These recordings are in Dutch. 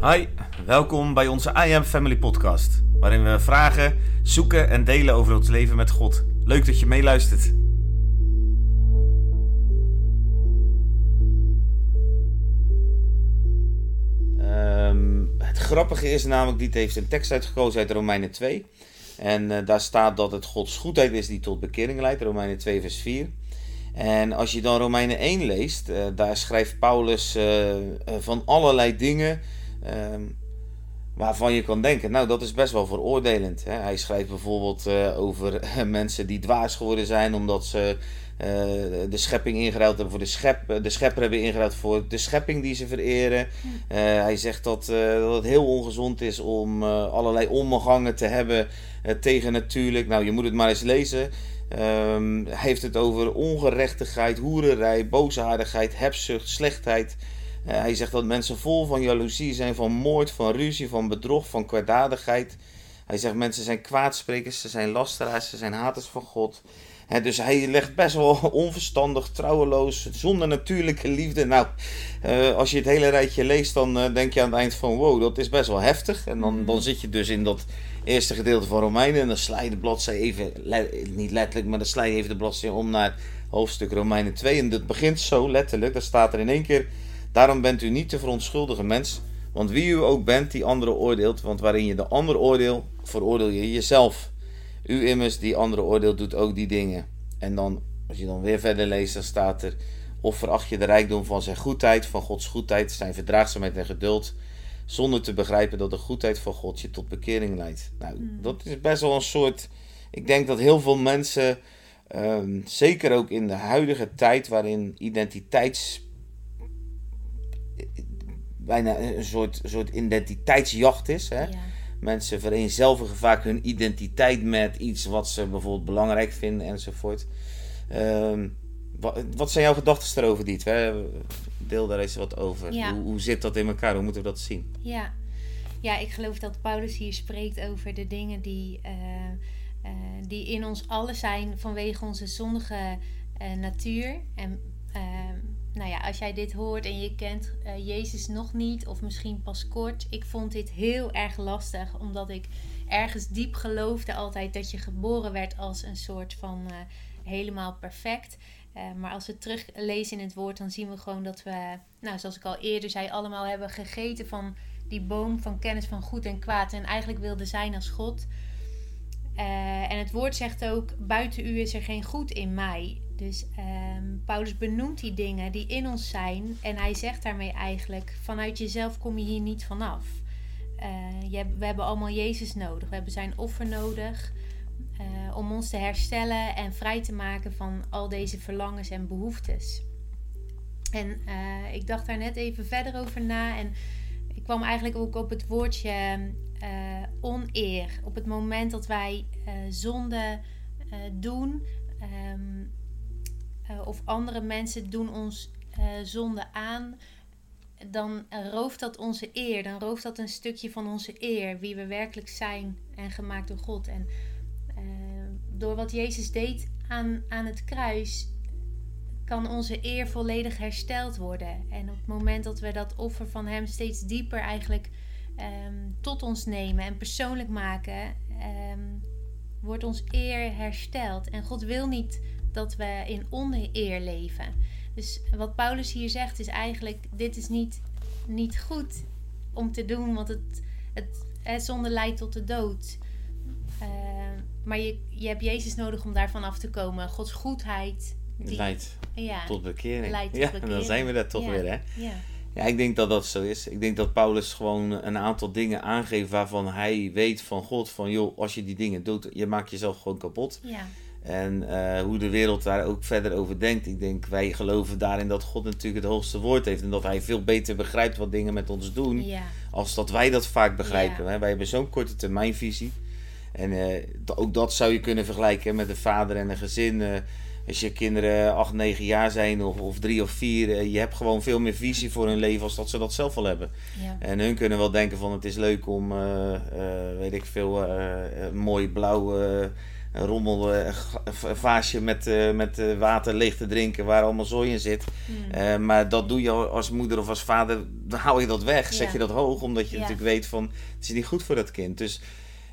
Hi, welkom bij onze I Am Family podcast, waarin we vragen, zoeken en delen over ons leven met God. Leuk dat je meeluistert. Ehm, het grappige is namelijk, Diet heeft een tekst uitgekozen uit Romeinen 2. En eh, daar staat dat het Gods goedheid is die tot bekering leidt, Romeinen 2 vers 4. En als je dan Romeinen 1 leest, eh, daar schrijft Paulus eh, van allerlei dingen ehm, waarvan je kan denken, nou dat is best wel veroordelend. Hè? Hij schrijft bijvoorbeeld eh, over mensen die dwaas geworden zijn omdat ze eh, de schepping ingeruild hebben voor de, schep, de schepper hebben ingeruild voor de schepping die ze vereren. Eh, hij zegt dat, eh, dat het heel ongezond is om eh, allerlei omgangen te hebben eh, tegen natuurlijk. Nou, je moet het maar eens lezen. Ehm, hij heeft het over ongerechtigheid, hoererij, boosaardigheid, hebzucht, slechtheid. Eh, hij zegt dat mensen vol van jaloezie zijn, van moord, van ruzie, van bedrog, van kwaadaardigheid. Hij zegt mensen zijn kwaadsprekers, ze zijn lasteraars, ze zijn haters van God. Dus hij legt best wel onverstandig, trouweloos, zonder natuurlijke liefde. Nou, eh, als je het hele rijtje leest, dan eh, denk je aan het eind van wow, dat is best wel heftig. En dan, dan zit je dus in dat eerste gedeelte van Romeinen en dan sla je de bladzij even, le- niet letterlijk, maar dan sla je even de bladzij om naar hoofdstuk Romeinen 2. En dat begint zo letterlijk, daar staat er in één keer, daarom bent u niet te verontschuldigen mens, want wie u ook bent die anderen oordeelt, want waarin je de ander oordeelt, veroordeel je jezelf. U immers die andere oordeelt doet ook die dingen. En dan, als je dan weer verder leest, dan staat er, of veracht je de rijkdom van zijn goedheid, van Gods goedheid, zijn verdraagzaamheid en geduld, zonder te begrijpen dat de goedheid van God je tot bekering leidt. Nou, dat is best wel een soort. Ik denk dat heel veel mensen, ehm, zeker ook in de huidige tijd, waarin identiteits. Bijna een soort, soort identiteitsjacht is. Hè? Ja. Mensen vereenzelvigen vaak hun identiteit met iets wat ze bijvoorbeeld belangrijk vinden enzovoort. Ehm, wat, wat zijn jouw gedachten erover, Diet? Hè? Deel daar eens wat over. Ja. Hoe, hoe zit dat in elkaar? Hoe moeten we dat zien? Ja. ja, ik geloof dat Paulus hier spreekt over de dingen die, eh, eh, die in ons allen zijn vanwege onze zondige eh, natuur. En eh, nou ja, als jij dit hoort en je kent eh, Jezus nog niet, of misschien pas kort, ik vond dit heel erg lastig, omdat ik ergens diep geloofde altijd dat je geboren werd als een soort van eh, helemaal perfect. Eh, maar als we teruglezen in het woord, dan zien we gewoon dat we, nou, zoals ik al eerder zei, allemaal hebben gegeten van die boom van kennis van goed en kwaad. En eigenlijk wilden zijn als God. En het woord zegt ook: buiten u is er geen goed in mij. Dus ehm, Paulus benoemt die dingen die in ons zijn. En hij zegt daarmee eigenlijk: vanuit jezelf kom je hier niet vanaf. Eh, je we hebben allemaal Jezus nodig. We hebben zijn offer nodig. eh, om ons te herstellen en vrij te maken van al deze verlangens en behoeftes. En eh, ik dacht daar net even verder over na. En ik kwam eigenlijk ook op het woordje oneer. Op het moment dat wij zonde doen, ehm, eh, of andere mensen doen ons eh, zonde aan, dan eh, rooft dat onze eer. Dan rooft dat een stukje van onze eer, wie we werkelijk zijn en gemaakt door God. En door wat Jezus deed aan, aan het kruis, kan onze eer volledig hersteld worden. En op het moment dat we dat offer van Hem steeds dieper eigenlijk ehm, tot ons nemen en persoonlijk maken, ehm, wordt ons eer hersteld. En God wil niet dat we in oneer leven. Dus wat Paulus hier zegt is eigenlijk: dit is niet, niet goed om te doen, want het, het, het zonde leidt tot de dood. Eh, maar je, je hebt Jezus nodig om daarvan af te komen. Gods goedheid. Die, Leidt ja, tot bekering. leidt tot ja, en dan bekering. zijn we daar toch Ja. weer, hè? ja, Ja, ik denk dat dat zo is. Ik denk dat Paulus gewoon een aantal dingen aangeeft waarvan hij weet van God van joh, als je die dingen doet, je maakt jezelf gewoon kapot. ja, En eh, hoe de wereld daar ook verder over denkt. Ik denk, wij geloven daarin dat God natuurlijk het hoogste woord heeft. En dat hij veel beter begrijpt wat dingen met ons doen. ja, Als dat wij dat vaak begrijpen. Ja. Wij hebben zo'n korte termijnvisie. En eh, ook dat zou je kunnen vergelijken met een vader en een gezin. eh, als je kinderen 8, 9 jaar zijn of, of 3 of 4. je hebt gewoon veel meer visie voor hun leven als dat ze dat zelf al hebben. ja, En hun kunnen wel denken van het is leuk om, weet ik veel, mooi blauw een rommel, eh, een vaasje met, uh, met water leeg te drinken waar allemaal zooi in zit. Hmm. maar dat doe je als moeder of als vader, dan hou je dat weg, zet je dat hoog, omdat je natuurlijk weet van het is niet goed voor dat kind. Dus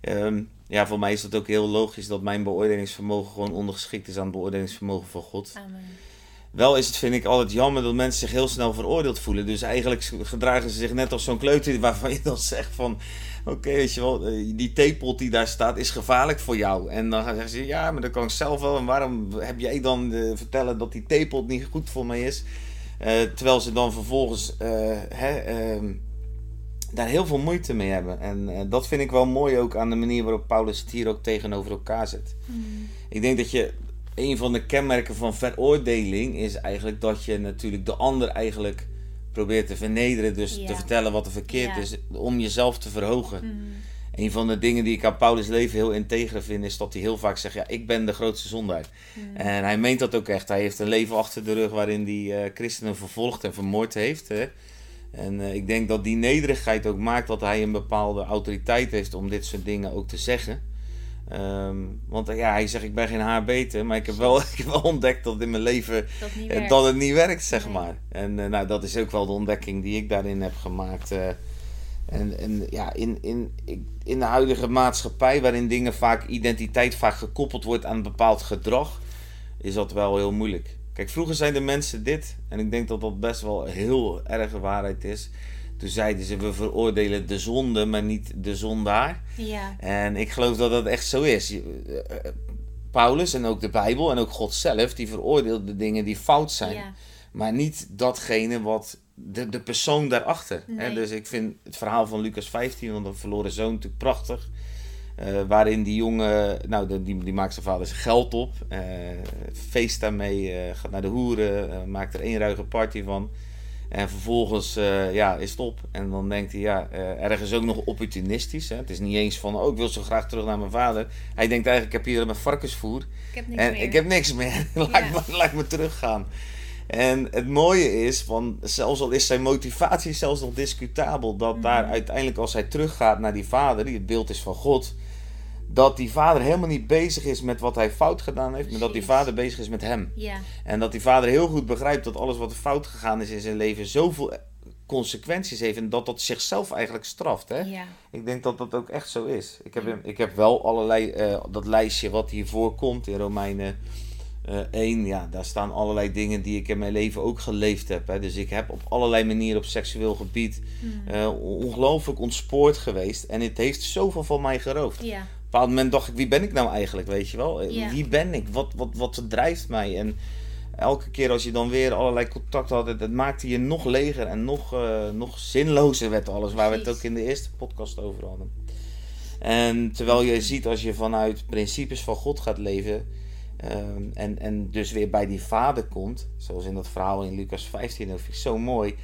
ehm, ja, voor mij is dat ook heel logisch dat mijn beoordelingsvermogen gewoon ondergeschikt is aan het beoordelingsvermogen van God. Amen. Wel is het, vind ik, altijd jammer dat mensen zich heel snel veroordeeld voelen. Dus eigenlijk gedragen ze zich net als zo'n kleuter waarvan je dan zegt van... Oké, weet je wel, eh, die theepot die daar staat is gevaarlijk voor jou. En dan zeggen ze, ja, maar dat kan ik zelf wel. En waarom heb jij dan uh, vertellen dat die theepot niet goed voor mij is? Uh, terwijl ze dan vervolgens hè, ehm, daar heel veel moeite mee hebben. En dat vind ik wel mooi ook aan de manier waarop Paulus het hier ook tegenover elkaar zet. Mm. Ik denk dat je een van de kenmerken van veroordeling is eigenlijk dat je natuurlijk de ander eigenlijk probeert te vernederen. Dus te vertellen wat er verkeerd is, om jezelf te verhogen. Mm. Een van de dingen die ik aan Paulus' leven heel integer vind, is dat hij heel vaak zegt: Ja, ik ben de grootste zondaar. Mm. En hij meent dat ook echt. Hij heeft een leven achter de rug waarin hij uh, christenen vervolgd en vermoord heeft. Hè? En uh, ik denk dat die nederigheid ook maakt dat hij een bepaalde autoriteit heeft om dit soort dingen ook te zeggen. Um, want ja, hij zegt ik ben geen haar beter, maar ik heb wel, ik heb wel ontdekt dat in mijn leven dat, eh, dat het niet werkt, zeg maar. En uh, nou, dat is ook wel de ontdekking die ik daarin heb gemaakt. Uh, en, en ja, in, in, in de huidige maatschappij, waarin dingen vaak, identiteit vaak gekoppeld wordt aan een bepaald gedrag, is dat wel heel moeilijk. Kijk, vroeger zijn de mensen dit, en ik denk dat dat best wel heel erge waarheid is. Toen zeiden ze, we veroordelen de zonde, maar niet de zondaar. Ja. En ik geloof dat dat echt zo is. Eh, eh, Paulus en ook de Bijbel en ook God zelf, die veroordeelt de dingen die fout zijn. Ja. Maar niet datgene wat de, de persoon daarachter. Nee. Dus ik vind het verhaal van Lucas 15, van de verloren zoon, natuurlijk prachtig. Uh, waarin die jongen, nou, die, die maakt zijn vader zijn geld op, uh, feest daarmee, uh, gaat naar de hoeren, maakt er één ruige party van. En vervolgens uh, ja, is het op. En dan denkt hij, ja, uh, ergens ook nog opportunistisch. Hè? Het is niet eens van, oh, ik wil zo graag terug naar mijn vader. Hij denkt eigenlijk, ik heb hier mijn varkensvoer. Ik heb niks en meer. ik heb niks meer. laat, ja. me, laat me teruggaan. En het mooie is, van, zelfs al is zijn motivatie zelfs nog discutabel, dat mm daar uiteindelijk als hij teruggaat naar die vader, die het beeld is van God, dat die vader helemaal niet bezig is met wat hij fout gedaan heeft, maar dat die vader bezig is met hem. Ja. En dat die vader heel goed begrijpt dat alles wat fout gegaan is in zijn leven zoveel consequenties heeft en dat dat zichzelf eigenlijk straft. Hè? Ja. Ik denk dat dat ook echt zo is. Ik heb, ik heb wel allerlei, uh, dat lijstje wat hier voorkomt in Romeinen uh, eh, 1, ja, daar staan allerlei dingen die ik in mijn leven ook geleefd heb. Hè. Dus ik heb op allerlei manieren op seksueel gebied uh, ongelooflijk ontspoord geweest. En het heeft zoveel van mij geroofd. Ja bepaald moment dacht ik, wie ben ik nou eigenlijk, weet je wel? Eh, wie ben ik? Wat, wat, wat drijft mij? En elke keer als je dan weer allerlei contact had, het, het maakte je nog leger en nog, uh, nog zinlozer werd alles, waar we het ook in de eerste podcast over hadden. En terwijl je ziet als je vanuit principes van God gaat leven ehm, en, en dus weer bij die vader komt, zoals in dat verhaal in Lucas 15, dat vind ik zo mooi,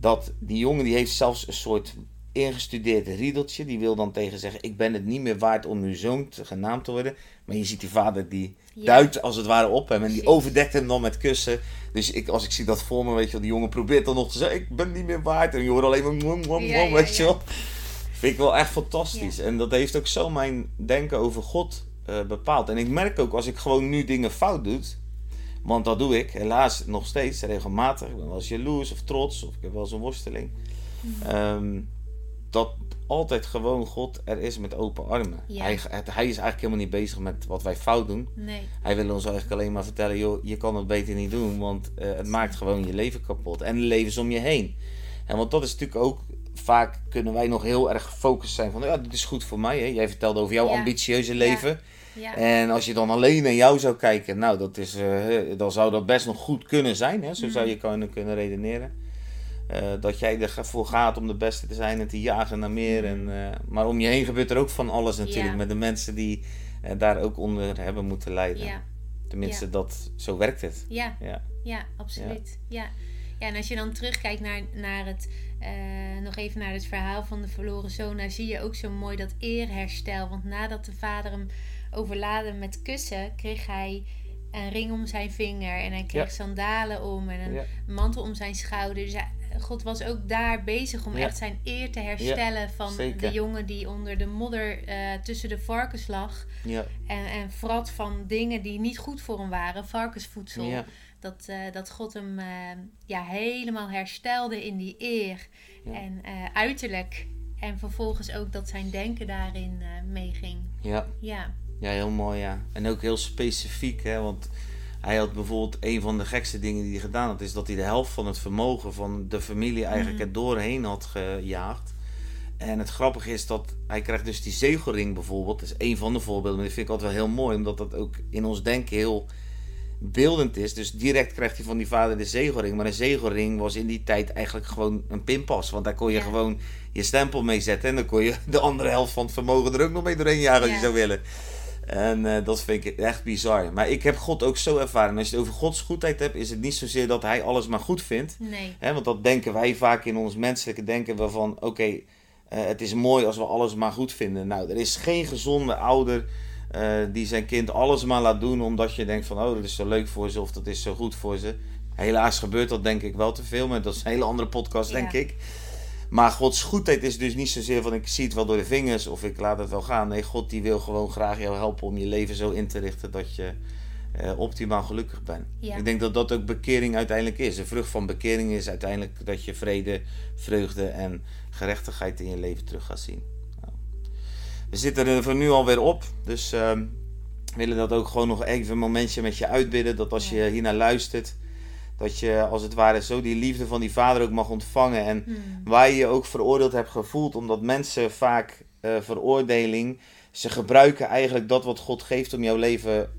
dat die jongen die heeft zelfs een soort ingestudeerd riedeltje. Die wil dan tegen zeggen: Ik ben het niet meer waard om uw zoon te, genaamd te worden. Maar je ziet die vader die duikt als het ware op hem. En die overdekt hem dan met kussen. Dus ik, als ik zie dat voor me, weet je wel, die jongen probeert dan nog te zeggen: Ik ben niet meer waard. En je hoort alleen maar mwom, mwom, mwom, weet je wel. Vind ik wel echt fantastisch. En dat heeft ook zo mijn denken over God uh, bepaald. En ik merk ook als ik gewoon nu dingen fout doe. Want dat doe ik helaas nog steeds regelmatig. Ik ben wel eens jaloers of trots. Of ik heb wel eens een worsteling. Um, dat altijd gewoon God er is met open armen. Hij, hij is eigenlijk helemaal niet bezig met wat wij fout doen. Nee. Hij wil ons eigenlijk alleen maar vertellen, joh, je kan het beter niet doen, want uh, het maakt gewoon je leven kapot. En de levens om je heen. En want dat is natuurlijk ook, vaak kunnen wij nog heel erg gefocust zijn van, ja, dit is goed voor mij. Hè? Jij vertelde over jouw ambitieuze leven. Ja. En als je dan alleen naar jou zou kijken, nou, dat is, uh, dan zou dat best nog goed kunnen zijn. Hè? Zo zou mhm. je kunnen, kunnen redeneren. Uh, dat jij ervoor gaat om de beste te zijn en te jagen naar meer. En, uh, maar om je heen gebeurt er ook van alles natuurlijk. Met de mensen die uh, daar ook onder hebben moeten lijden. Ja. Tenminste, Dat, zo werkt het. Ja, ja. ja absoluut. Ja. Ja. en als je dan terugkijkt naar, naar het, nog even naar het verhaal van de verloren zoon, dan zie je ook zo mooi dat eerherstel. Want nadat de vader hem overladen met kussen, kreeg hij een ring om zijn vinger en hij kreeg sandalen om en een mantel om zijn schouder. Dus God was ook daar bezig om Ja. echt zijn eer te herstellen van zeker. de jongen die onder de modder eh, tussen de varkens lag. Ja, En, en vrat van dingen die niet goed voor hem waren, varkensvoedsel. Dat, eh, dat God hem eh, ja, helemaal herstelde in die eer. En uiterlijk. En vervolgens ook dat zijn denken daarin meeging. ja. Ja, Ja, heel mooi, ja. En ook heel specifiek, hè. Want hij had bijvoorbeeld een van de gekste dingen die hij gedaan had... is dat hij de helft van het vermogen van de familie eigenlijk Mhm. er doorheen had gejaagd. En het grappige is dat hij krijgt dus die zegelring bijvoorbeeld. Dat is een van de voorbeelden. Maar die vind ik altijd wel heel mooi, omdat dat ook in ons denken heel beeldend is. Dus direct krijgt hij van die vader de zegelring. Maar een zegelring was in die tijd eigenlijk gewoon een pinpas. Want daar kon je Ja. gewoon je stempel mee zetten. En dan kon je de andere helft van het vermogen er ook nog mee doorheen jagen als Ja. je zou willen. En eh, dat vind ik echt bizar. Maar ik heb God ook zo ervaren. Als je het over Gods goedheid hebt, is het niet zozeer dat hij alles maar goed vindt. nee. Hè, want dat denken wij vaak in ons menselijke denken wel van... Oké, eh, het is mooi als we alles maar goed vinden. Nou, er is geen gezonde ouder eh, die zijn kind alles maar laat doen... omdat je denkt van, oh, dat is zo leuk voor ze of dat is zo goed voor ze. Helaas gebeurt dat denk ik wel te veel, maar dat is een hele andere podcast, denk ik. Maar Gods goedheid is dus niet zozeer van ik zie het wel door de vingers of ik laat het wel gaan. Nee, God die wil gewoon graag jou helpen om je leven zo in te richten dat je eh, optimaal gelukkig bent. Ja. Ik denk dat dat ook bekering uiteindelijk is. De vrucht van bekering is uiteindelijk dat je vrede, vreugde en gerechtigheid in je leven terug gaat zien. Nou, we zitten er voor nu alweer op, dus we willen dat ook gewoon nog even een momentje met je uitbidden. Dat als je hiernaar luistert, dat je als het ware zo die liefde van die vader ook mag ontvangen. En Hmm. waar je je ook veroordeeld hebt gevoeld, omdat mensen vaak eh, veroordeling, ze gebruiken eigenlijk dat wat God geeft om jouw leven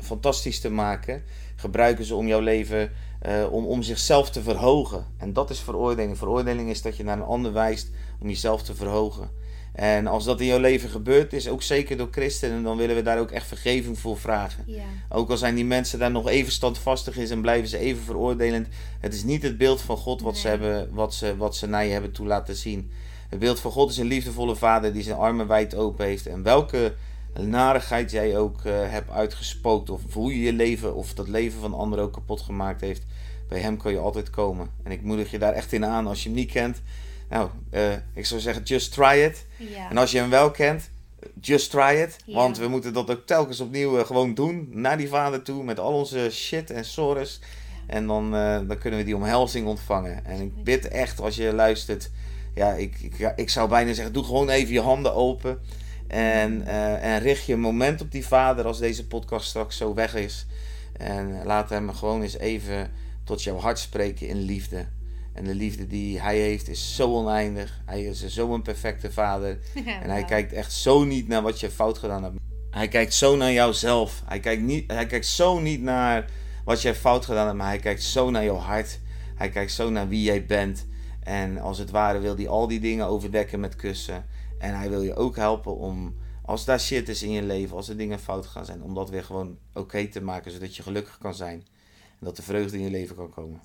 fantastisch te maken, gebruiken ze om jouw leven, eh, om, om zichzelf te verhogen. En dat is veroordeling. Veroordeling is dat je naar een ander wijst om jezelf te verhogen. En als dat in jouw leven gebeurt, is ook zeker door christenen, dan willen we daar ook echt vergeving voor vragen. Ja, Ook al zijn die mensen daar nog even standvastig in en blijven ze even veroordelend. Het is niet het beeld van God wat, ze, hebben, wat, ze, wat ze naar je hebben toe laten zien. Het beeld van God is een liefdevolle vader die zijn armen wijd open heeft. En welke narigheid jij ook eh, hebt uitgespookt. Of hoe je je leven of dat leven van anderen ook kapot gemaakt heeft. Bij hem kan je altijd komen. En ik moedig je daar echt in aan als je hem niet kent. Nou, eh, ik zou zeggen, just try it. ja. En als je hem wel kent, just try it. Ja. Want we moeten dat ook telkens opnieuw eh, gewoon doen. Naar die vader toe met al onze shit en sores. En dan, eh, dan kunnen we die omhelzing ontvangen. En ik bid echt als je luistert. Ja, ik, ik, ik zou bijna zeggen, doe gewoon even je handen open. En, en richt je een moment op die vader als deze podcast straks zo weg is. En laat hem gewoon eens even tot jouw hart spreken in liefde. En de liefde die hij heeft is zo oneindig. Hij is zo'n perfecte vader. Ja, En hij kijkt echt zo niet naar wat je fout gedaan hebt. Hij kijkt zo naar jouzelf. Hij kijkt, niet, hij kijkt zo niet naar wat jij fout gedaan hebt, maar hij kijkt zo naar jouw hart. Hij kijkt zo naar wie jij bent. En als het ware wil hij al die dingen overdekken met kussen. En hij wil je ook helpen om, als daar shit is in je leven, als er dingen fout gaan zijn, om dat weer gewoon oké te maken, zodat je gelukkig kan zijn. En dat de vreugde in je leven kan komen.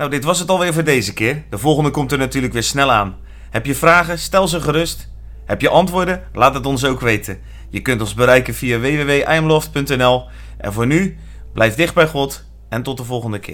Nou, dit was het alweer voor deze keer. De volgende komt er natuurlijk weer snel aan. Heb je vragen? Stel ze gerust. Heb je antwoorden? Laat het ons ook weten. Je kunt ons bereiken via www.imloft.nl. En voor nu, blijf dicht bij God en tot de volgende keer.